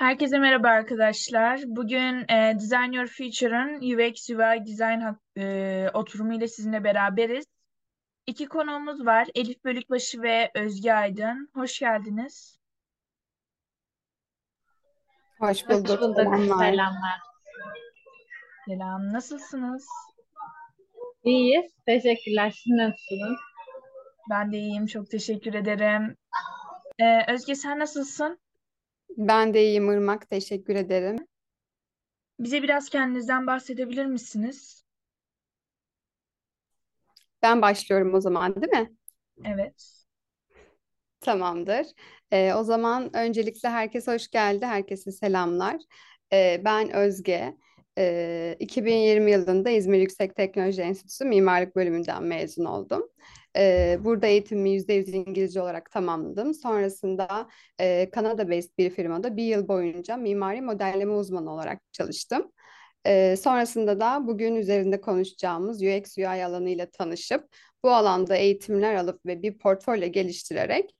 Herkese merhaba arkadaşlar. Bugün e, Design Your Future'ın UX UI Design e, oturumu ile sizinle beraberiz. İki konuğumuz var. Elif Bölükbaşı ve Özge Aydın. Hoş geldiniz. Hoş Hoş bulduk. bulduk. Selamlar. Selamlar. Selam. Nasılsınız? İyiyiz. Teşekkürler. Siz nasılsınız? Ben de iyiyim. Çok teşekkür ederim. E, Özge sen nasılsın? Ben de iyiyim Irmak. Teşekkür ederim. Bize biraz kendinizden bahsedebilir misiniz? Ben başlıyorum o zaman, değil mi? Evet. Tamamdır. Ee, o zaman öncelikle herkese hoş geldi. Herkese selamlar. Ee, ben Özge. Ee, 2020 yılında İzmir Yüksek Teknoloji Enstitüsü Mimarlık Bölümünden mezun oldum. Ee, burada eğitimimi %100 İngilizce olarak tamamladım. Sonrasında e, Kanada-based bir firmada bir yıl boyunca mimari modelleme uzmanı olarak çalıştım. Ee, sonrasında da bugün üzerinde konuşacağımız UX UI alanıyla tanışıp bu alanda eğitimler alıp ve bir portfolyo geliştirerek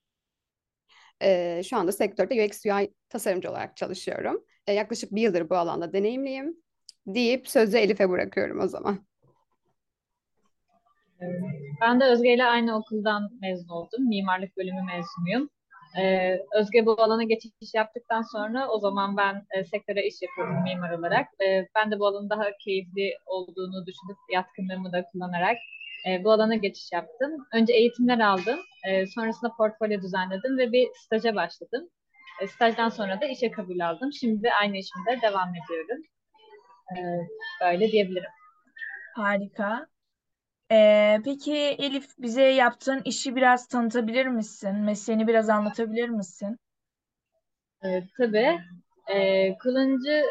e, şu anda sektörde UX UI tasarımcı olarak çalışıyorum. E, yaklaşık bir yıldır bu alanda deneyimliyim deyip sözü Elif'e bırakıyorum o zaman. Ben de Özge ile aynı okuldan mezun oldum. Mimarlık bölümü mezunuyum. Ee, Özge bu alana geçiş yaptıktan sonra o zaman ben e, sektöre iş yapıyordum mimar olarak. Ee, ben de bu alanın daha keyifli olduğunu düşünüp yatkınlığımı da kullanarak e, bu alana geçiş yaptım. Önce eğitimler aldım. E, sonrasında portfolyo düzenledim ve bir staja başladım. E, stajdan sonra da işe kabul aldım. Şimdi aynı işimde devam ediyorum. E, böyle diyebilirim. Harika. E, peki Elif bize yaptığın işi biraz tanıtabilir misin? Mesleğini biraz anlatabilir misin? E, tabii. E, kullanıcı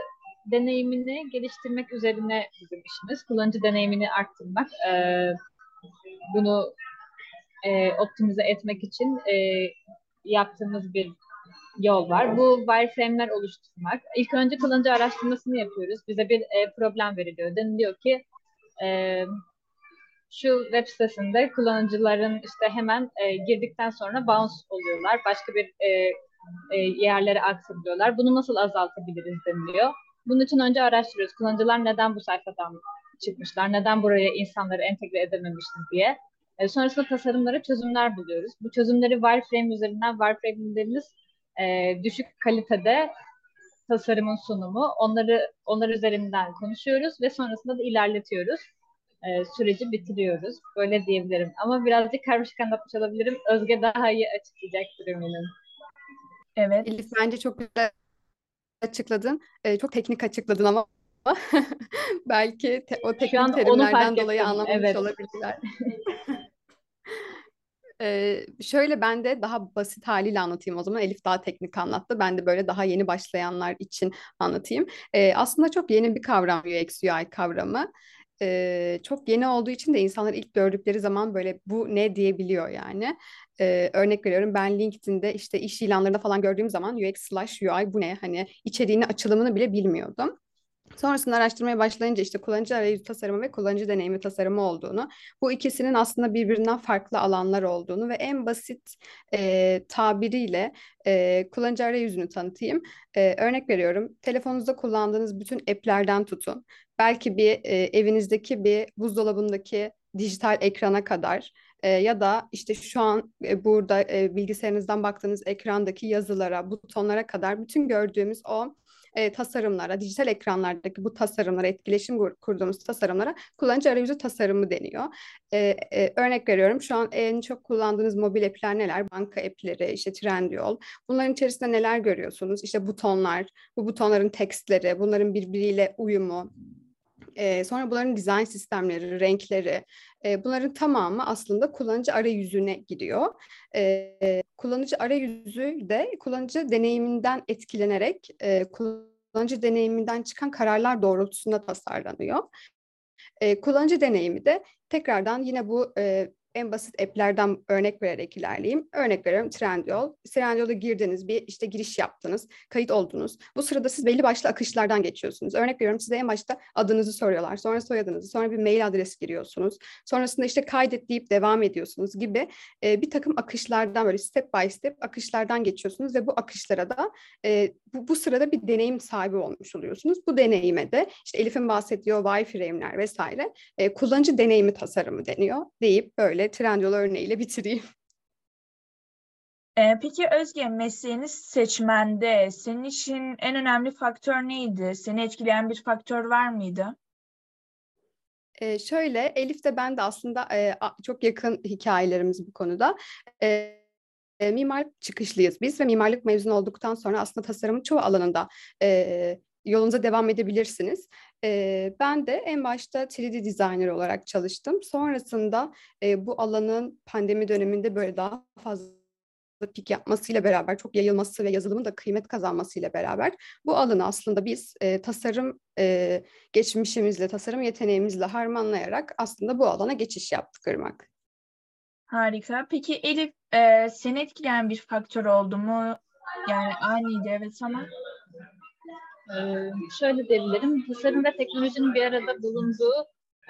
deneyimini geliştirmek üzerine bizim işimiz. Kullanıcı deneyimini arttırmak. E, bunu e, optimize etmek için e, yaptığımız bir yol var. Bu wireframe'ler oluşturmak. İlk önce kullanıcı araştırmasını yapıyoruz. Bize bir e, problem veriliyor. Deniliyor ki e, şu web sitesinde kullanıcıların işte hemen e, girdikten sonra bounce oluyorlar. Başka bir e, e, yerlere aktarılıyorlar. Bunu nasıl azaltabiliriz deniliyor. Bunun için önce araştırıyoruz. Kullanıcılar neden bu sayfadan çıkmışlar? Neden buraya insanları entegre edememişiz diye. E, sonrasında tasarımlara çözümler buluyoruz. Bu çözümleri wireframe üzerinden wireframe dediğimiz e, düşük kalitede tasarımın sunumu. Onları onlar üzerinden konuşuyoruz ve sonrasında da ilerletiyoruz. E, süreci bitiriyoruz. Böyle diyebilirim. Ama birazcık karmaşık anlatmış olabilirim. Özge daha iyi açıklayacaktır eminim. Evet. Elif bence çok güzel açıkladın. Ee, çok teknik açıkladın ama belki te- o teknik terimlerden dolayı ettim. anlamamış Evet. olabilirler. Ee, şöyle ben de daha basit haliyle anlatayım o zaman. Elif daha teknik anlattı. Ben de böyle daha yeni başlayanlar için anlatayım. Ee, aslında çok yeni bir kavram UX UI kavramı. Ee, çok yeni olduğu için de insanlar ilk gördükleri zaman böyle bu ne diyebiliyor yani. Ee, örnek veriyorum ben LinkedIn'de işte iş ilanlarında falan gördüğüm zaman UX slash UI bu ne? Hani içeriğini açılımını bile bilmiyordum. Sonrasında araştırmaya başlayınca işte kullanıcı arayüzü tasarımı ve kullanıcı deneyimi tasarımı olduğunu, bu ikisinin aslında birbirinden farklı alanlar olduğunu ve en basit e, tabiriyle e, kullanıcı arayüzünü tanıtayım. E, örnek veriyorum, telefonunuzda kullandığınız bütün app'lerden tutun. Belki bir e, evinizdeki bir buzdolabındaki dijital ekrana kadar e, ya da işte şu an e, burada e, bilgisayarınızdan baktığınız ekrandaki yazılara, butonlara kadar bütün gördüğümüz o e, tasarımlara, dijital ekranlardaki bu tasarımlara, etkileşim kur- kurduğumuz tasarımlara kullanıcı arayüzü tasarımı deniyor. E, e, örnek veriyorum şu an en çok kullandığınız mobil app'ler neler? Banka app'leri, işte Trendyol. Bunların içerisinde neler görüyorsunuz? İşte butonlar, bu butonların tekstleri, bunların birbiriyle uyumu. E, sonra bunların dizayn sistemleri, renkleri, e, bunların tamamı aslında kullanıcı arayüzüne giriyor. E, kullanıcı arayüzü de kullanıcı deneyiminden etkilenerek e, kullanıcı deneyiminden çıkan kararlar doğrultusunda tasarlanıyor. E, kullanıcı deneyimi de tekrardan yine bu e, en basit app'lerden örnek vererek ilerleyeyim. Örnek veriyorum Trendyol. Trendyol'a girdiniz, bir işte giriş yaptınız, kayıt oldunuz. Bu sırada siz belli başlı akışlardan geçiyorsunuz. Örnek veriyorum size en başta adınızı soruyorlar, sonra soyadınızı, sonra bir mail adresi giriyorsunuz. Sonrasında işte kaydet deyip devam ediyorsunuz gibi e, bir takım akışlardan böyle step by step akışlardan geçiyorsunuz ve bu akışlara da e, bu, bu sırada bir deneyim sahibi olmuş oluyorsunuz. Bu deneyime de işte Elif'in bahsettiği wireframe'ler vesaire e, kullanıcı deneyimi tasarımı deniyor deyip böyle Trendyol örneğiyle bitireyim. Ee, peki Özge, mesleğini seçmende senin için en önemli faktör neydi? Seni etkileyen bir faktör var mıydı? Ee, şöyle, Elif de ben de aslında e, çok yakın hikayelerimiz bu konuda. E, mimarlık çıkışlıyız biz ve mimarlık mezun olduktan sonra aslında tasarımın çoğu alanında e, yolunuza devam edebilirsiniz. E, ben de en başta 3D designer olarak çalıştım. Sonrasında e, bu alanın pandemi döneminde böyle daha fazla pik yapmasıyla beraber, çok yayılması ve yazılımın da kıymet kazanmasıyla beraber bu alanı aslında biz e, tasarım e, geçmişimizle, tasarım yeteneğimizle harmanlayarak aslında bu alana geçiş yaptık Irmak. Harika. Peki Elif, e, seni etkileyen bir faktör oldu mu? Yani aynıydı evet ama. Ee, şöyle diyebilirim, tasarım ve teknolojinin bir arada bulunduğu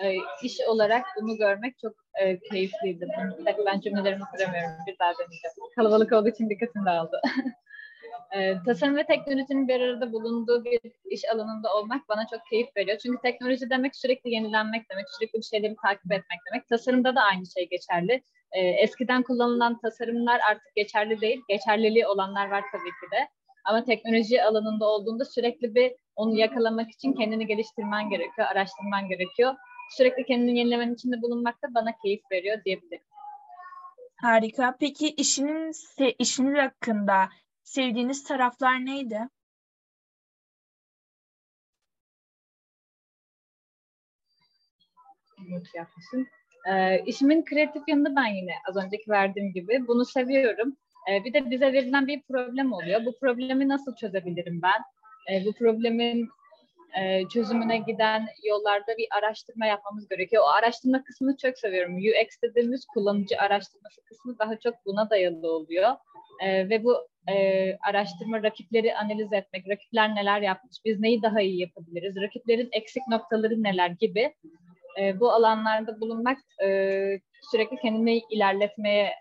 e, iş olarak bunu görmek çok e, keyifliydi. Bir ben cümlelerimi kuramıyorum. Bir daha deneyeceğim. Kalabalık olduğu için dikkatim dağıldı. e, tasarım ve teknolojinin bir arada bulunduğu bir iş alanında olmak bana çok keyif veriyor. Çünkü teknoloji demek sürekli yenilenmek demek, sürekli bir şeyleri takip etmek demek. Tasarımda da aynı şey geçerli. E, eskiden kullanılan tasarımlar artık geçerli değil. Geçerliliği olanlar var tabii ki de. Ama teknoloji alanında olduğunda sürekli bir onu yakalamak için kendini geliştirmen gerekiyor, araştırman gerekiyor sürekli kendini yenilemenin içinde bulunmak da bana keyif veriyor diyebilirim. Harika. Peki işinin işiniz hakkında sevdiğiniz taraflar neydi? yapmışsın. Ee, işimin kreatif yanında ben yine az önceki verdiğim gibi bunu seviyorum. Ee, bir de bize verilen bir problem oluyor. Bu problemi nasıl çözebilirim ben? Ee, bu problemin e, çözümüne giden yollarda bir araştırma yapmamız gerekiyor. O araştırma kısmını çok seviyorum. UX dediğimiz kullanıcı araştırması kısmı daha çok buna dayalı oluyor. E, ve bu e, araştırma rakipleri analiz etmek, rakipler neler yapmış, biz neyi daha iyi yapabiliriz, rakiplerin eksik noktaları neler gibi e, bu alanlarda bulunmak e, sürekli kendini ilerletmeye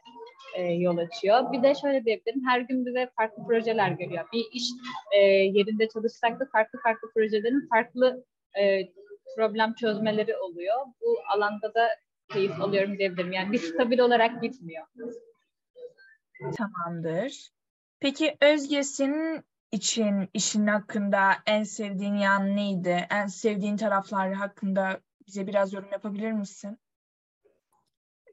e, yol açıyor. Bir de şöyle diyebilirim, her gün bize farklı projeler geliyor. Bir iş e, yerinde çalışsak da farklı farklı projelerin farklı e, problem çözmeleri oluyor. Bu alanda da keyif alıyorum diyebilirim. Yani bir stabil olarak gitmiyor. Tamamdır. Peki Özge senin için işin hakkında en sevdiğin yan neydi? En sevdiğin taraflar hakkında bize biraz yorum yapabilir misin?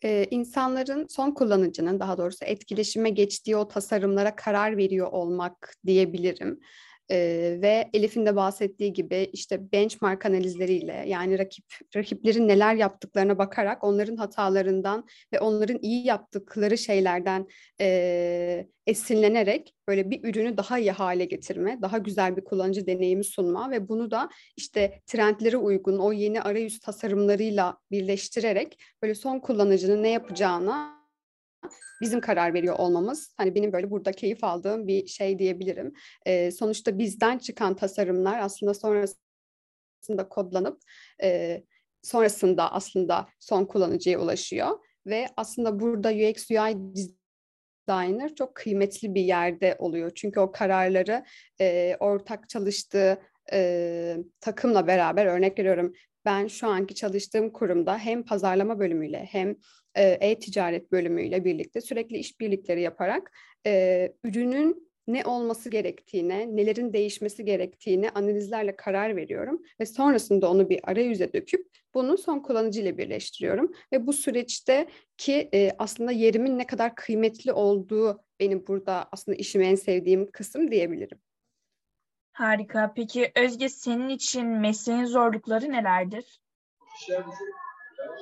e, insanların son kullanıcının daha doğrusu etkileşime geçtiği o tasarımlara karar veriyor olmak diyebilirim. Ee, ve Elif'in de bahsettiği gibi işte benchmark analizleriyle yani rakip rakiplerin neler yaptıklarına bakarak onların hatalarından ve onların iyi yaptıkları şeylerden e, esinlenerek böyle bir ürünü daha iyi hale getirme, daha güzel bir kullanıcı deneyimi sunma ve bunu da işte trendlere uygun o yeni arayüz tasarımlarıyla birleştirerek böyle son kullanıcının ne yapacağına bizim karar veriyor olmamız hani benim böyle burada keyif aldığım bir şey diyebilirim. E, sonuçta bizden çıkan tasarımlar aslında sonrasında kodlanıp e, sonrasında aslında son kullanıcıya ulaşıyor ve aslında burada UX UI designer çok kıymetli bir yerde oluyor. Çünkü o kararları e, ortak çalıştığı e, takımla beraber örnek veriyorum ben şu anki çalıştığım kurumda hem pazarlama bölümüyle hem e, e-ticaret bölümüyle birlikte sürekli işbirlikleri yaparak e, ürünün ne olması gerektiğine, nelerin değişmesi gerektiğine analizlerle karar veriyorum ve sonrasında onu bir arayüze döküp bunu son kullanıcı ile birleştiriyorum ve bu süreçte ki e, aslında yerimin ne kadar kıymetli olduğu benim burada aslında işimi en sevdiğim kısım diyebilirim. Harika. Peki Özge senin için mesleğin zorlukları nelerdir?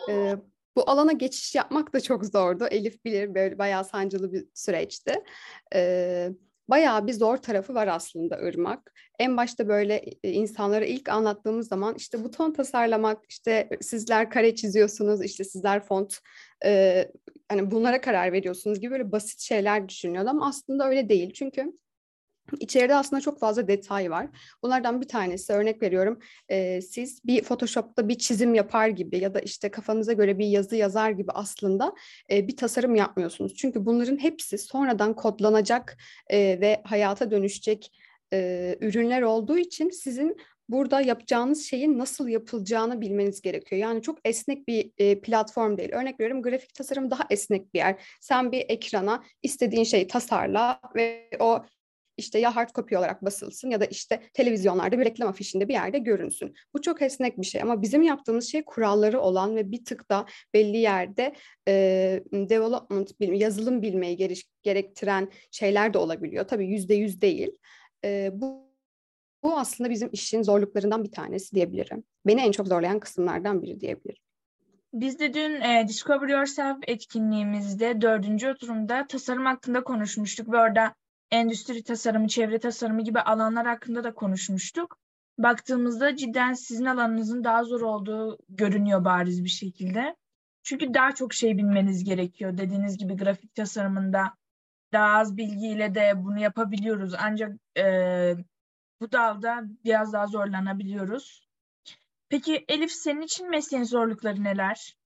Ee, bu alana geçiş yapmak da çok zordu. Elif bilir böyle bayağı sancılı bir süreçti. Ee, bayağı bir zor tarafı var aslında Irmak. En başta böyle e, insanlara ilk anlattığımız zaman işte buton tasarlamak, işte sizler kare çiziyorsunuz, işte sizler font, e, hani bunlara karar veriyorsunuz gibi böyle basit şeyler düşünüyordu ama aslında öyle değil. Çünkü İçeride aslında çok fazla detay var. Bunlardan bir tanesi örnek veriyorum. E, siz bir Photoshop'ta bir çizim yapar gibi ya da işte kafanıza göre bir yazı yazar gibi aslında e, bir tasarım yapmıyorsunuz. Çünkü bunların hepsi sonradan kodlanacak e, ve hayata dönüşecek e, ürünler olduğu için sizin burada yapacağınız şeyin nasıl yapılacağını bilmeniz gerekiyor. Yani çok esnek bir e, platform değil. Örnek veriyorum grafik tasarım daha esnek bir yer. Sen bir ekrana istediğin şeyi tasarla ve o işte ya hard copy olarak basılsın ya da işte televizyonlarda bir reklam afişinde bir yerde görünsün. Bu çok esnek bir şey ama bizim yaptığımız şey kuralları olan ve bir tık da belli yerde e, development, yazılım bilmeyi gerektiren şeyler de olabiliyor. Tabii yüzde yüz değil. E, bu bu aslında bizim işin zorluklarından bir tanesi diyebilirim. Beni en çok zorlayan kısımlardan biri diyebilirim. Biz de dün e, Discover Yourself etkinliğimizde dördüncü oturumda tasarım hakkında konuşmuştuk ve orada endüstri tasarımı, çevre tasarımı gibi alanlar hakkında da konuşmuştuk. Baktığımızda cidden sizin alanınızın daha zor olduğu görünüyor bariz bir şekilde. Çünkü daha çok şey bilmeniz gerekiyor. Dediğiniz gibi grafik tasarımında daha az bilgiyle de bunu yapabiliyoruz. Ancak e, bu dalda biraz daha zorlanabiliyoruz. Peki Elif senin için mesleğin zorlukları neler?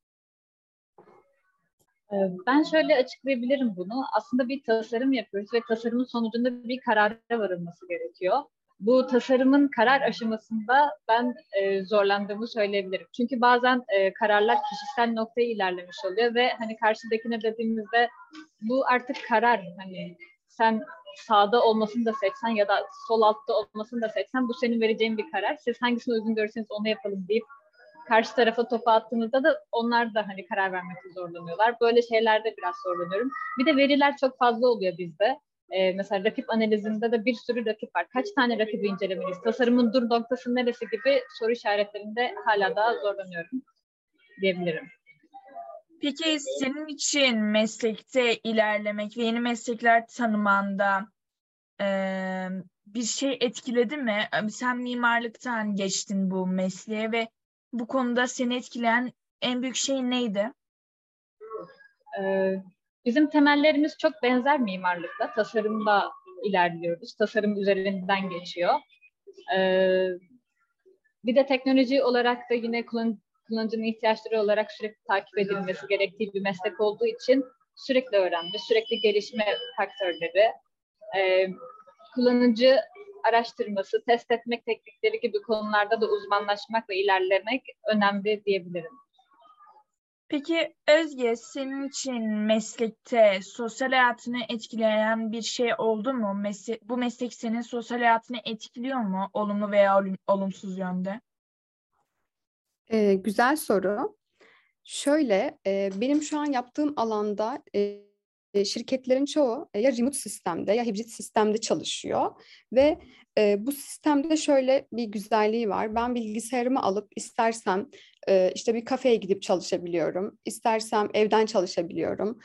Ee, ben şöyle açıklayabilirim bunu. Aslında bir tasarım yapıyoruz ve tasarımın sonucunda bir karara varılması gerekiyor. Bu tasarımın karar aşamasında ben e, zorlandığımı söyleyebilirim. Çünkü bazen e, kararlar kişisel noktaya ilerlemiş oluyor ve hani karşıdakine dediğimizde bu artık karar. Hani sen sağda olmasını da seçsen ya da sol altta olmasını da seçsen bu senin vereceğin bir karar. Siz hangisini uygun görürseniz onu yapalım deyip karşı tarafa topu attığınızda da onlar da hani karar vermekte zorlanıyorlar. Böyle şeylerde biraz zorlanıyorum. Bir de veriler çok fazla oluyor bizde. Ee, mesela rakip analizinde de bir sürü rakip var. Kaç tane rakibi incelemeliyiz? Tasarımın dur noktası neresi gibi soru işaretlerinde hala daha zorlanıyorum diyebilirim. Peki senin için meslekte ilerlemek ve yeni meslekler tanımanda e, bir şey etkiledi mi? Sen mimarlıktan geçtin bu mesleğe ve bu konuda seni etkileyen en büyük şey neydi? Ee, bizim temellerimiz çok benzer mimarlıkta. Tasarımda ilerliyoruz. Tasarım üzerinden geçiyor. Ee, bir de teknoloji olarak da yine kullan kullanıcının ihtiyaçları olarak sürekli takip edilmesi gerektiği bir meslek olduğu için sürekli öğrenme, sürekli gelişme faktörleri, e, kullanıcı araştırması, test etmek teknikleri gibi konularda da uzmanlaşmak ve ilerlemek önemli diyebilirim. Peki Özge, senin için meslekte sosyal hayatını etkileyen bir şey oldu mu? Mesle bu meslek senin sosyal hayatını etkiliyor mu? Olumlu veya olumsuz yönde? Ee, güzel soru. Şöyle, e, benim şu an yaptığım alanda e, şirketlerin çoğu ya remote sistemde ya hibrit sistemde çalışıyor ve e, bu sistemde şöyle bir güzelliği var. Ben bilgisayarımı alıp istersem e, işte bir kafeye gidip çalışabiliyorum. İstersem evden çalışabiliyorum.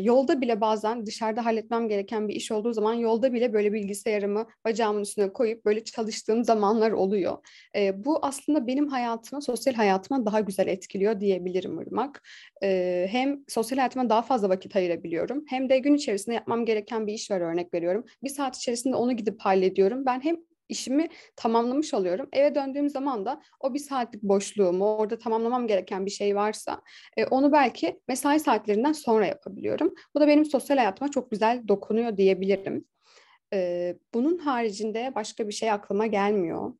Yolda bile bazen dışarıda halletmem gereken bir iş olduğu zaman yolda bile böyle bilgisayarımı bacağımın üstüne koyup böyle çalıştığım zamanlar oluyor. Bu aslında benim hayatıma, sosyal hayatıma daha güzel etkiliyor diyebilirim Irmak. Hem sosyal hayatıma daha fazla vakit ayırabiliyorum hem de gün içerisinde yapmam gereken bir iş var örnek veriyorum. Bir saat içerisinde onu gidip hallediyorum. Ben hem işimi tamamlamış oluyorum. Eve döndüğüm zaman da o bir saatlik boşluğumu, orada tamamlamam gereken bir şey varsa e, onu belki mesai saatlerinden sonra yapabiliyorum. Bu da benim sosyal hayatıma çok güzel dokunuyor diyebilirim. E, bunun haricinde başka bir şey aklıma gelmiyor.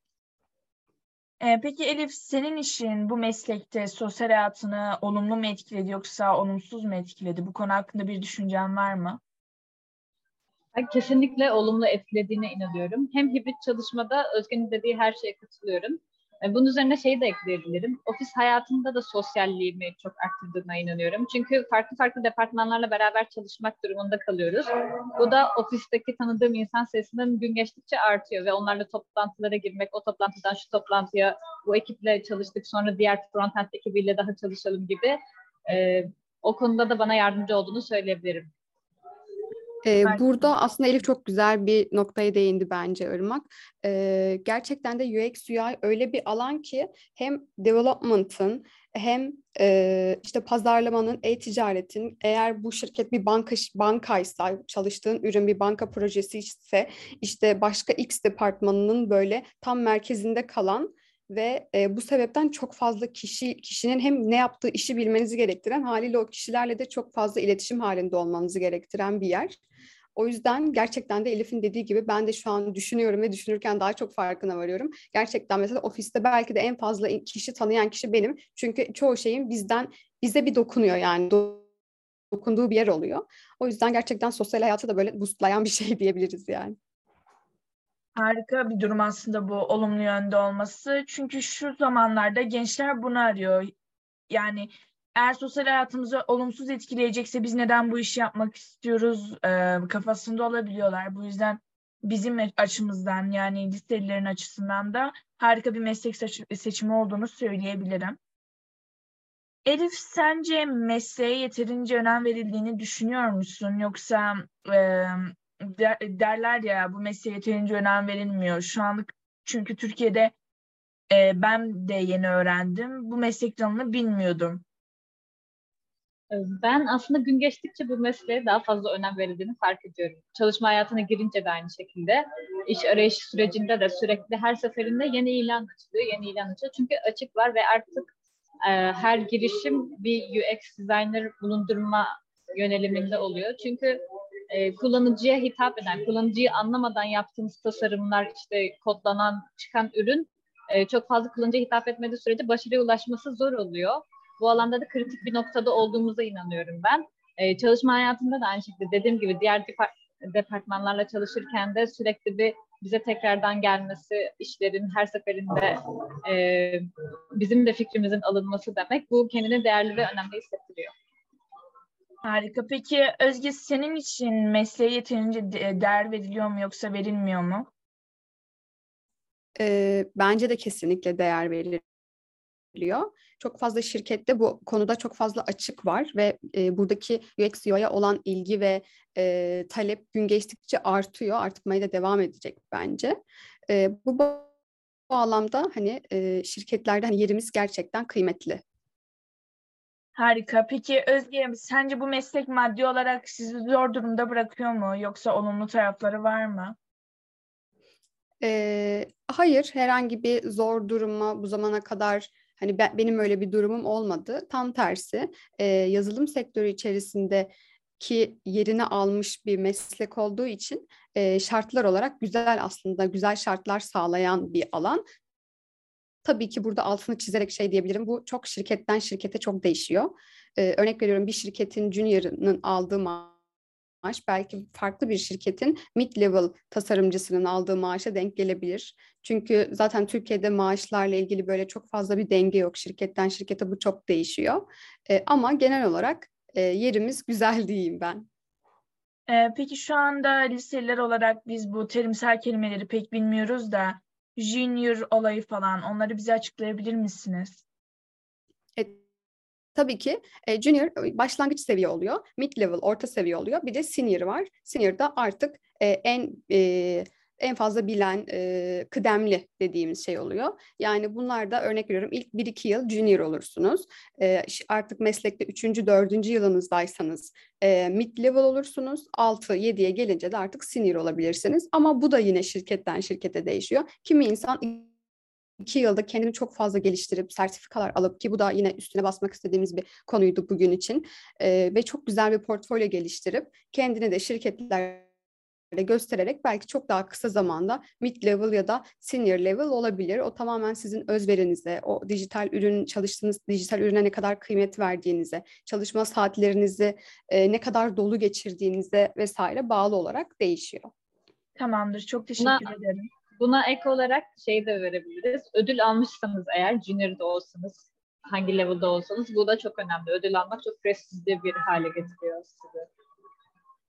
E, peki Elif, senin işin bu meslekte sosyal hayatını olumlu mu etkiledi yoksa olumsuz mu etkiledi? Bu konu hakkında bir düşüncen var mı? Kesinlikle olumlu etkilediğine inanıyorum. Hem hibrit çalışmada Özge'nin dediği her şeye katılıyorum. E, bunun üzerine şeyi de ekleyebilirim. Ofis hayatında da sosyalliğimi çok arttırdığına inanıyorum. Çünkü farklı farklı departmanlarla beraber çalışmak durumunda kalıyoruz. Bu da ofisteki tanıdığım insan sayısının gün geçtikçe artıyor ve onlarla toplantılara girmek, o toplantıdan şu toplantıya bu ekiple çalıştık sonra diğer frontend ekibiyle daha çalışalım gibi e, o konuda da bana yardımcı olduğunu söyleyebilirim. Ee, burada aslında Elif çok güzel bir noktaya değindi bence Irmak. Ee, gerçekten de UX UI öyle bir alan ki hem development'ın hem e, işte pazarlamanın, e-ticaretin eğer bu şirket bir banka bankaysa, çalıştığın ürün bir banka projesi ise işte başka X departmanının böyle tam merkezinde kalan ve e, bu sebepten çok fazla kişi kişinin hem ne yaptığı işi bilmenizi gerektiren haliyle o kişilerle de çok fazla iletişim halinde olmanızı gerektiren bir yer. O yüzden gerçekten de Elif'in dediği gibi ben de şu an düşünüyorum ve düşünürken daha çok farkına varıyorum. Gerçekten mesela ofiste belki de en fazla kişi tanıyan kişi benim. Çünkü çoğu şeyin bizden bize bir dokunuyor yani dokunduğu bir yer oluyor. O yüzden gerçekten sosyal hayatı da böyle boostlayan bir şey diyebiliriz yani. Harika bir durum aslında bu olumlu yönde olması. Çünkü şu zamanlarda gençler bunu arıyor. Yani eğer sosyal hayatımızı olumsuz etkileyecekse biz neden bu işi yapmak istiyoruz e, kafasında olabiliyorlar. Bu yüzden bizim açımızdan yani liselilerin açısından da harika bir meslek seçimi olduğunu söyleyebilirim. Elif sence mesleğe yeterince önem verildiğini düşünüyor musun? Yoksa e, derler ya bu mesleğe yeterince önem verilmiyor. Şu anlık çünkü Türkiye'de e, ben de yeni öğrendim. Bu meslek dalını bilmiyordum. Ben aslında gün geçtikçe bu mesleğe daha fazla önem verildiğini fark ediyorum. Çalışma hayatına girince de aynı şekilde. iş arayış sürecinde de sürekli her seferinde yeni ilan açılıyor, yeni ilan açılıyor. Çünkü açık var ve artık e, her girişim bir UX designer bulundurma yöneliminde oluyor. Çünkü e, kullanıcıya hitap eden, kullanıcıyı anlamadan yaptığımız tasarımlar, işte kodlanan, çıkan ürün e, çok fazla kullanıcıya hitap etmediği sürece başarıya ulaşması zor oluyor. Bu alanda da kritik bir noktada olduğumuza inanıyorum ben. E, çalışma hayatında da aynı şekilde dediğim gibi diğer departmanlarla çalışırken de sürekli bir bize tekrardan gelmesi, işlerin her seferinde e, bizim de fikrimizin alınması demek bu kendini değerli ve önemli hissettiriyor. Harika. Peki Özge senin için mesleğe yeterince değer veriliyor mu yoksa verilmiyor mu? E, bence de kesinlikle değer veriliyor. Çok fazla şirkette bu konuda çok fazla açık var ve e, buradaki UX UI'ya olan ilgi ve e, talep gün geçtikçe artıyor. Artmaya da devam edecek bence. E, bu bağlamda hani e, şirketlerde hani yerimiz gerçekten kıymetli. Harika. Peki Özge, sence bu meslek maddi olarak sizi zor durumda bırakıyor mu? Yoksa olumlu tarafları var mı? Ee, hayır, herhangi bir zor duruma bu zamana kadar hani ben, benim öyle bir durumum olmadı. Tam tersi, e, yazılım sektörü içerisinde ki yerini almış bir meslek olduğu için e, şartlar olarak güzel aslında güzel şartlar sağlayan bir alan. Tabii ki burada altını çizerek şey diyebilirim. Bu çok şirketten şirkete çok değişiyor. Ee, örnek veriyorum bir şirketin junior'ının aldığı maaş belki farklı bir şirketin mid-level tasarımcısının aldığı maaşa denk gelebilir. Çünkü zaten Türkiye'de maaşlarla ilgili böyle çok fazla bir denge yok. Şirketten şirkete bu çok değişiyor. Ee, ama genel olarak e, yerimiz güzel diyeyim ben. Ee, peki şu anda liseliler olarak biz bu terimsel kelimeleri pek bilmiyoruz da junior olayı falan onları bize açıklayabilir misiniz? E, tabii ki e, junior başlangıç seviye oluyor, mid level orta seviye oluyor, bir de senior var. Senior da artık e, en e, en fazla bilen e, kıdemli dediğimiz şey oluyor. Yani bunlar da örnek veriyorum ilk 1-2 yıl junior olursunuz. E, artık meslekte 3. 4. yılınızdaysanız e, mid level olursunuz. 6-7'ye gelince de artık senior olabilirsiniz. Ama bu da yine şirketten şirkete değişiyor. Kimi insan iki yılda kendini çok fazla geliştirip sertifikalar alıp ki bu da yine üstüne basmak istediğimiz bir konuydu bugün için e, ve çok güzel bir portfolyo geliştirip kendini de şirketler göstererek belki çok daha kısa zamanda mid level ya da senior level olabilir. O tamamen sizin özverinize, o dijital ürün çalıştığınız dijital ürüne ne kadar kıymet verdiğinize, çalışma saatlerinizi e, ne kadar dolu geçirdiğinize vesaire bağlı olarak değişiyor. Tamamdır. Çok teşekkür buna, ederim. Buna ek olarak şey de verebiliriz. Ödül almışsanız eğer junior da olsanız hangi level'da olsanız bu da çok önemli. Ödül almak çok prestijli bir hale getiriyor sizi.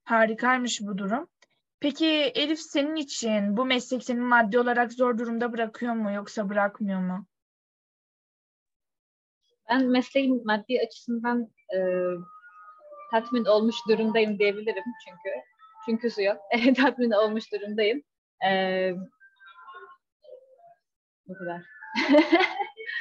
Harikaymış bu durum. Peki Elif senin için bu meslek seni maddi olarak zor durumda bırakıyor mu yoksa bırakmıyor mu? Ben mesleğin maddi açısından e, tatmin olmuş durumdayım diyebilirim çünkü. Çünkü su yok. tatmin olmuş durumdayım. E, bu kadar.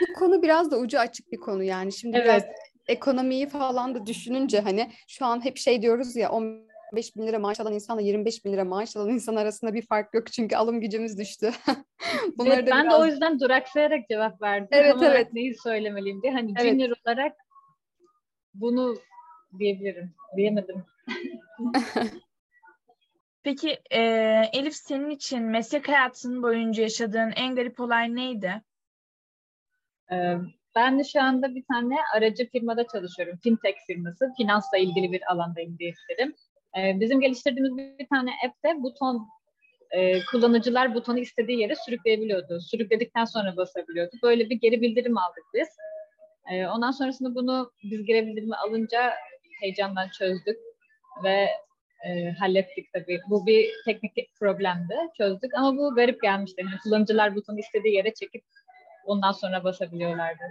bu konu biraz da ucu açık bir konu yani. Şimdi evet. biraz ekonomiyi falan da düşününce hani şu an hep şey diyoruz ya 15 bin lira maaş alan insanla 25 bin lira maaş alan insan arasında bir fark yok çünkü alım gücümüz düştü. Bunları evet, ben biraz... de o yüzden duraksayarak cevap verdim. Evet Tam evet. Neyi söylemeliyim diye. Hani evet. junior olarak bunu diyebilirim. Diyemedim. Peki e, Elif senin için meslek hayatının boyunca yaşadığın en garip olay neydi? Ee, ben de şu anda bir tane aracı firmada çalışıyorum. Fintech firması. Finansla ilgili bir alandayım diyebilirim. Ee, bizim geliştirdiğimiz bir tane app'te buton e, kullanıcılar butonu istediği yere sürükleyebiliyordu. Sürükledikten sonra basabiliyordu. Böyle bir geri bildirim aldık biz. E, ondan sonrasında bunu biz geri bildirimi alınca heyecandan çözdük ve e, hallettik tabii. Bu bir teknik problemdi. Çözdük ama bu garip gelmişti. Yani kullanıcılar butonu istediği yere çekip ondan sonra basabiliyorlardı.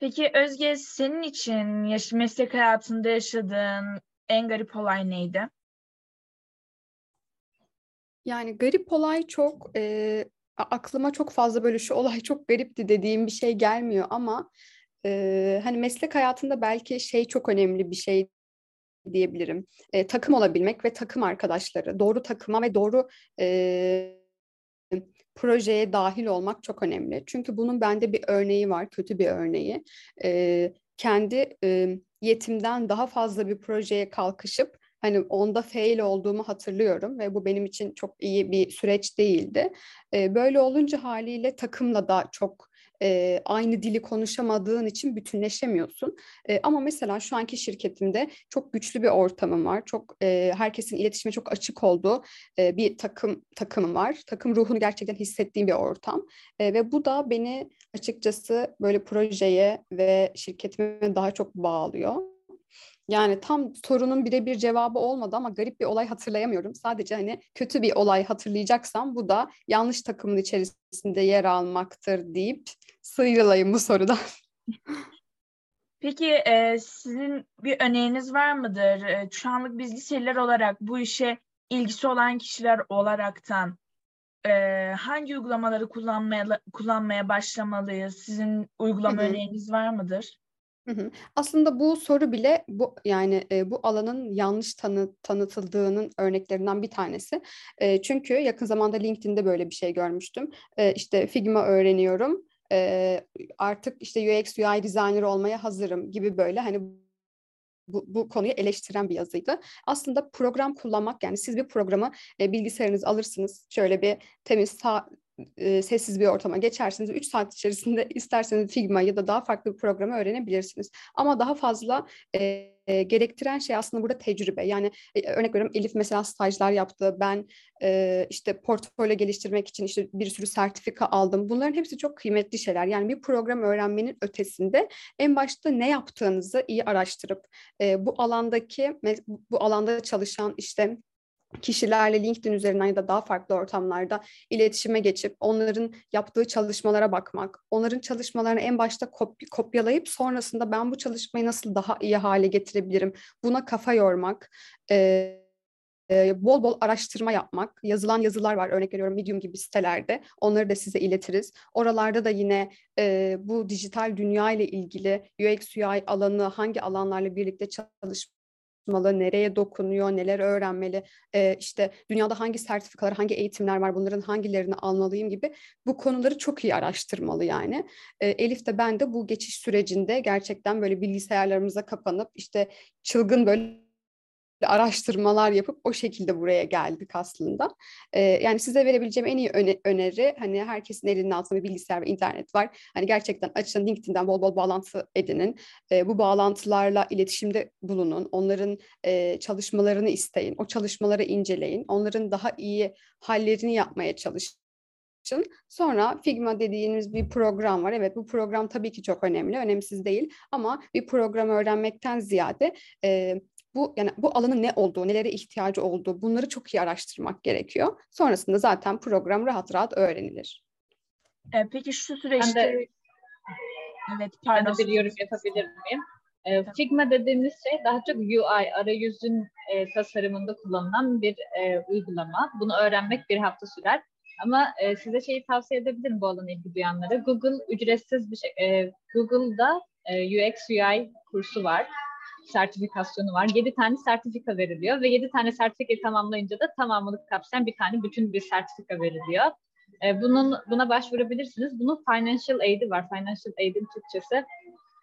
Peki Özge senin için yaş meslek hayatında yaşadığın en garip olay neydi? Yani garip olay çok e, aklıma çok fazla böyle şu olay çok garipti dediğim bir şey gelmiyor ama e, hani meslek hayatında belki şey çok önemli bir şey diyebilirim. E, takım olabilmek ve takım arkadaşları, doğru takıma ve doğru e, projeye dahil olmak çok önemli. Çünkü bunun bende bir örneği var, kötü bir örneği. E, kendi e, yetimden daha fazla bir projeye kalkışıp hani onda fail olduğumu hatırlıyorum ve bu benim için çok iyi bir süreç değildi. E, böyle olunca haliyle takımla da çok e, aynı dili konuşamadığın için bütünleşemiyorsun. E, ama mesela şu anki şirketimde çok güçlü bir ortamım var. Çok e, herkesin iletişime çok açık olduğu e, bir takım takımım var. Takım ruhunu gerçekten hissettiğim bir ortam. E, ve bu da beni açıkçası böyle projeye ve şirketime daha çok bağlıyor. Yani tam sorunun birebir cevabı olmadı ama garip bir olay hatırlayamıyorum. Sadece hani kötü bir olay hatırlayacaksam bu da yanlış takımın içerisinde yer almaktır deyip sıyrılayım bu sorudan. Peki e, sizin bir öneriniz var mıdır? E, şu anlık biz liseliler olarak bu işe ilgisi olan kişiler olaraktan e, hangi uygulamaları kullanmaya kullanmaya başlamalıyız? Sizin uygulama öneriniz var mıdır? Aslında bu soru bile bu yani e, bu alanın yanlış tanı, tanıtıldığının örneklerinden bir tanesi. E, çünkü yakın zamanda LinkedIn'de böyle bir şey görmüştüm. E, işte Figma öğreniyorum. E, artık işte UX UI designer olmaya hazırım gibi böyle hani bu, bu konuyu eleştiren bir yazıydı. Aslında program kullanmak yani siz bir programı e, bilgisayarınız alırsınız. Şöyle bir temiz sağ, e, sessiz bir ortama geçersiniz. 3 saat içerisinde isterseniz Figma ya da daha farklı bir programı öğrenebilirsiniz. Ama daha fazla e, e, gerektiren şey aslında burada tecrübe. Yani e, örnek veriyorum Elif mesela stajlar yaptı. Ben e, işte portfolyo geliştirmek için işte bir sürü sertifika aldım. Bunların hepsi çok kıymetli şeyler. Yani bir program öğrenmenin ötesinde en başta ne yaptığınızı iyi araştırıp e, bu alandaki bu alanda çalışan işte kişilerle LinkedIn üzerinden ya da daha farklı ortamlarda iletişime geçip onların yaptığı çalışmalara bakmak, onların çalışmalarını en başta kop- kopyalayıp sonrasında ben bu çalışmayı nasıl daha iyi hale getirebilirim buna kafa yormak, e, bol bol araştırma yapmak, yazılan yazılar var örnek veriyorum Medium gibi sitelerde onları da size iletiriz. Oralarda da yine e, bu dijital dünya ile ilgili UX UI alanı hangi alanlarla birlikte çalışmak çalışmalı, nereye dokunuyor, neler öğrenmeli, e, işte dünyada hangi sertifikalar, hangi eğitimler var, bunların hangilerini almalıyım gibi bu konuları çok iyi araştırmalı yani. E, Elif de ben de bu geçiş sürecinde gerçekten böyle bilgisayarlarımıza kapanıp işte çılgın böyle araştırmalar yapıp o şekilde buraya geldik aslında. Ee, yani size verebileceğim en iyi öne- öneri hani herkesin elinin altında bir bilgisayar ve internet var. Hani gerçekten açın LinkedIn'den bol bol bağlantı edinin. Ee, bu bağlantılarla iletişimde bulunun. Onların e, çalışmalarını isteyin. O çalışmaları inceleyin. Onların daha iyi hallerini yapmaya çalışın Sonra Figma dediğimiz bir program var. Evet bu program tabii ki çok önemli, önemsiz değil. Ama bir program öğrenmekten ziyade e, bu yani bu alanın ne olduğu, nelere ihtiyacı olduğu bunları çok iyi araştırmak gerekiyor. Sonrasında zaten program rahat rahat öğrenilir. E, peki şu süreçte ben de, evet pardon. Ben de bir yorum yapabilir miyim? E, Figma dediğimiz şey daha çok UI, arayüzün e, tasarımında kullanılan bir e, uygulama. Bunu öğrenmek bir hafta sürer. Ama e, size şeyi tavsiye edebilirim bu alana ilgi duyanlara. Google ücretsiz bir şey. E, Google'da e, UX UI kursu var sertifikasyonu var. 7 tane sertifika veriliyor ve 7 tane sertifikayı tamamlayınca da tamamını kapsayan bir tane bütün bir sertifika veriliyor. E, bunun buna başvurabilirsiniz. Bunun financial aid'i var. Financial aid'in Türkçesi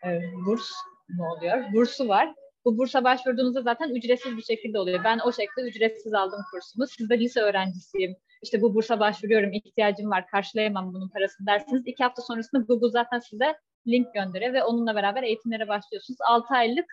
e, burs mu oluyor? Bursu var. Bu bursa başvurduğunuzda zaten ücretsiz bir şekilde oluyor. Ben o şekilde ücretsiz aldım kursumu. Siz de lise öğrencisiyim. İşte bu bursa başvuruyorum, ihtiyacım var, karşılayamam bunun parasını dersiniz. İki hafta sonrasında Google zaten size link gönderiyor ve onunla beraber eğitimlere başlıyorsunuz. 6 aylık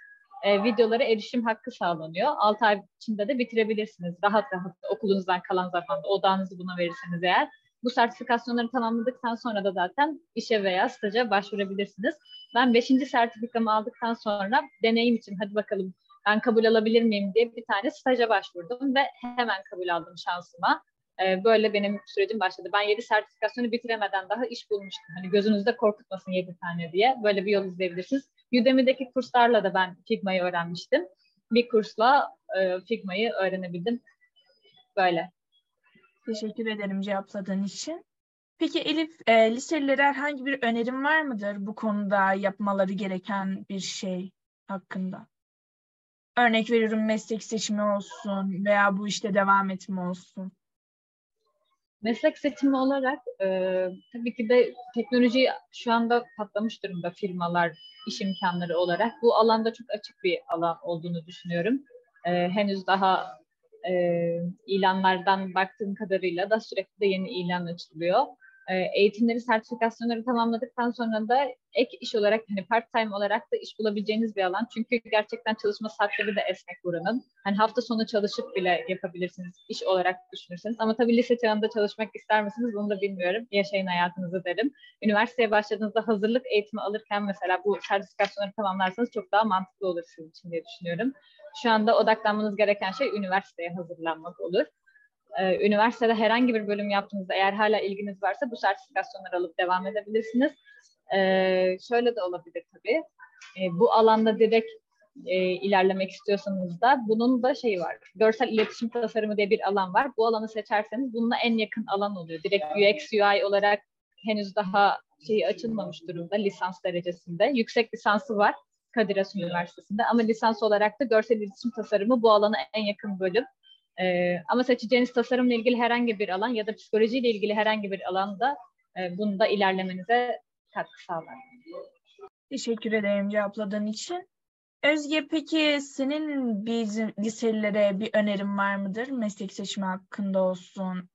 e, videolara erişim hakkı sağlanıyor. 6 ay içinde de bitirebilirsiniz. Rahat rahat okulunuzdan kalan zamanda odağınızı buna verirseniz eğer. Bu sertifikasyonları tamamladıktan sonra da zaten işe veya staja başvurabilirsiniz. Ben 5. sertifikamı aldıktan sonra deneyim için hadi bakalım ben kabul alabilir miyim diye bir tane staja başvurdum ve hemen kabul aldım şansıma. Ee, böyle benim sürecim başladı. Ben 7 sertifikasyonu bitiremeden daha iş bulmuştum. Hani gözünüzde korkutmasın 7 tane diye. Böyle bir yol izleyebilirsiniz. Udemy'deki kurslarla da ben Figma'yı öğrenmiştim. Bir kursla e, Figma'yı öğrenebildim. Böyle. Teşekkür ederim cevapladığın için. Peki Elif, e, liselilere herhangi bir önerim var mıdır bu konuda yapmaları gereken bir şey hakkında? Örnek veriyorum meslek seçimi olsun veya bu işte devam etme olsun. Meslek seçimi olarak e, tabii ki de teknoloji şu anda patlamış durumda firmalar, iş imkanları olarak. Bu alanda çok açık bir alan olduğunu düşünüyorum. E, henüz daha e, ilanlardan baktığım kadarıyla da sürekli de yeni ilan açılıyor. E, eğitimleri, sertifikasyonları tamamladıktan sonra da ek iş olarak hani part time olarak da iş bulabileceğiniz bir alan. Çünkü gerçekten çalışma saatleri de esnek buranın. Hani hafta sonu çalışıp bile yapabilirsiniz iş olarak düşünürseniz. Ama tabii lise çağında çalışmak ister misiniz bunu da bilmiyorum. Yaşayın hayatınızı derim. Üniversiteye başladığınızda hazırlık eğitimi alırken mesela bu sertifikasyonları tamamlarsanız çok daha mantıklı olur sizin için diye düşünüyorum. Şu anda odaklanmanız gereken şey üniversiteye hazırlanmak olur e, üniversitede herhangi bir bölüm yaptığınızda eğer hala ilginiz varsa bu sertifikasyonları alıp devam edebilirsiniz. E, şöyle de olabilir tabii. E, bu alanda direkt e, ilerlemek istiyorsanız da bunun da şeyi var. Görsel iletişim tasarımı diye bir alan var. Bu alanı seçerseniz bununla en yakın alan oluyor. Direkt UX UI olarak henüz daha şeyi açılmamış durumda lisans derecesinde. Yüksek lisansı var Kadir Has Üniversitesi'nde ama lisans olarak da görsel iletişim tasarımı bu alana en yakın bölüm. E, ama seçeceğiniz tasarımla ilgili herhangi bir alan ya da psikolojiyle ilgili herhangi bir alanda e, bunda ilerlemenize katkı sağlar. Teşekkür ederim cevapladığın için. Özge peki senin bizim liselilere bir önerin var mıdır? Meslek seçimi hakkında olsun.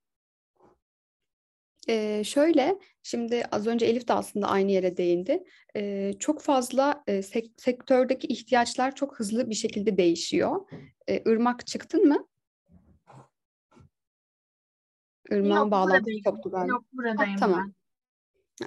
Ee, şöyle, şimdi az önce Elif de aslında aynı yere değindi. Ee, çok fazla e, sek- sektördeki ihtiyaçlar çok hızlı bir şekilde değişiyor. Ee, Irmak çıktın mı? Irmağın bağlantısı koptu galiba. Yok buradayım ha, tamam. ben.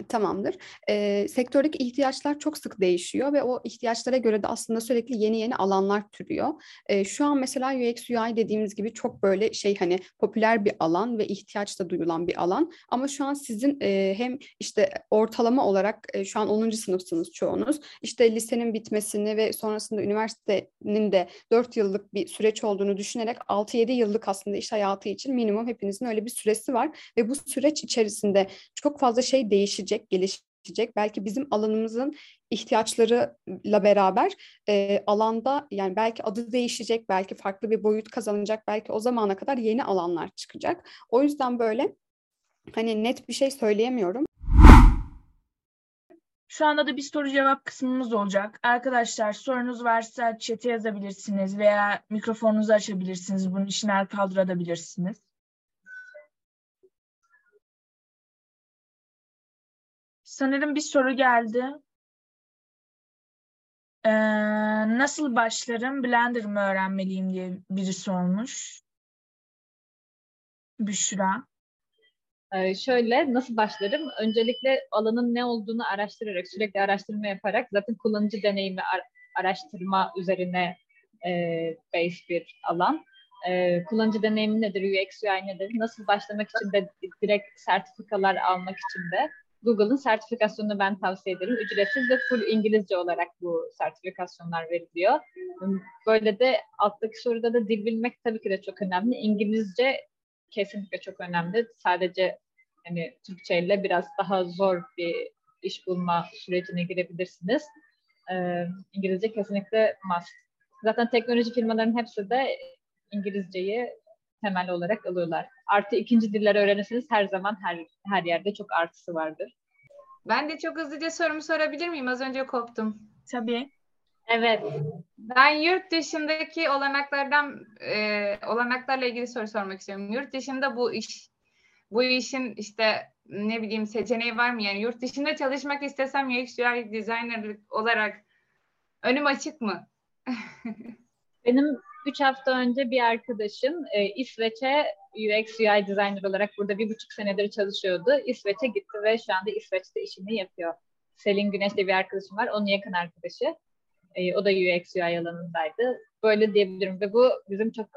Tamamdır. E, sektördeki ihtiyaçlar çok sık değişiyor ve o ihtiyaçlara göre de aslında sürekli yeni yeni alanlar türüyor. E, şu an mesela UX UI dediğimiz gibi çok böyle şey hani popüler bir alan ve ihtiyaç da duyulan bir alan. Ama şu an sizin e, hem işte ortalama olarak e, şu an 10. sınıfsınız çoğunuz. İşte lisenin bitmesini ve sonrasında üniversitenin de 4 yıllık bir süreç olduğunu düşünerek 6-7 yıllık aslında iş hayatı için minimum hepinizin öyle bir süresi var ve bu süreç içerisinde çok fazla şey değişecek gelişecek. Belki bizim alanımızın ihtiyaçlarıyla beraber e, alanda yani belki adı değişecek, belki farklı bir boyut kazanacak, belki o zamana kadar yeni alanlar çıkacak. O yüzden böyle hani net bir şey söyleyemiyorum. Şu anda da bir soru cevap kısmımız olacak. Arkadaşlar sorunuz varsa chat'e yazabilirsiniz veya mikrofonunuzu açabilirsiniz. Bunun için el kaldırabilirsiniz. Sanırım bir soru geldi. Ee, nasıl başlarım? Blender mı öğrenmeliyim diye biri sormuş. Büşra. Ee, şöyle nasıl başlarım? Öncelikle alanın ne olduğunu araştırarak, sürekli araştırma yaparak zaten kullanıcı deneyimi ar- araştırma üzerine e, base bir alan. E, kullanıcı deneyimi nedir, UX, UI nedir? Nasıl başlamak için de direkt sertifikalar almak için de Google'ın sertifikasyonunu ben tavsiye ederim. Ücretsiz ve full İngilizce olarak bu sertifikasyonlar veriliyor. Böyle de alttaki soruda da dil bilmek tabii ki de çok önemli. İngilizce kesinlikle çok önemli. Sadece hani Türkçe ile biraz daha zor bir iş bulma sürecine girebilirsiniz. Ee, İngilizce kesinlikle must. Zaten teknoloji firmalarının hepsi de İngilizceyi temel olarak alıyorlar. Artı ikinci diller öğrenirseniz her zaman her her yerde çok artısı vardır. Ben de çok hızlıca sorumu sorabilir miyim? Az önce koptum. Tabii. Evet. Ben yurt dışındaki olanaklardan e, olanaklarla ilgili soru sormak istiyorum. Yurt dışında bu iş bu işin işte ne bileyim seçeneği var mı? Yani yurt dışında çalışmak istesem UX UI designer olarak önüm açık mı? Benim 3 hafta önce bir arkadaşım e, İsveç'e UX UI designer olarak burada bir buçuk senedir çalışıyordu. İsveç'e gitti ve şu anda İsveç'te işini yapıyor. Selin Güneş diye bir arkadaşım var. Onun yakın arkadaşı. E, o da UX UI alanındaydı. Böyle diyebilirim ve bu bizim çok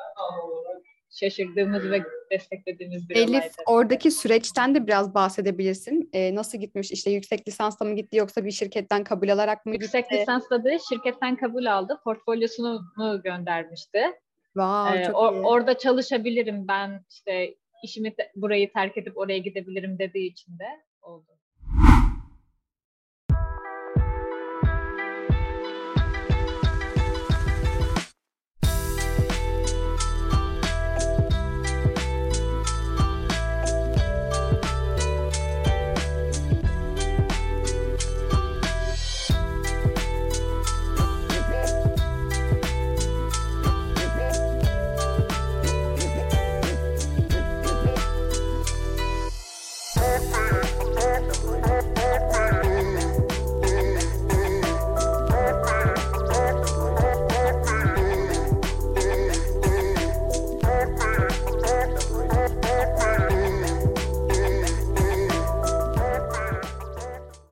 şaşırdığımız ve desteklediğimiz bir Elif olaydı. oradaki süreçten de biraz bahsedebilirsin. Ee, nasıl gitmiş? İşte yüksek lisansla mı gitti yoksa bir şirketten kabul alarak mı Yüksek gitti? lisansla da şirketten kabul aldı. Portfolyosunu göndermişti. Wow, Ee, çok or- iyi. orada çalışabilirim ben işte işimi te- burayı terk edip oraya gidebilirim dediği için de oldu.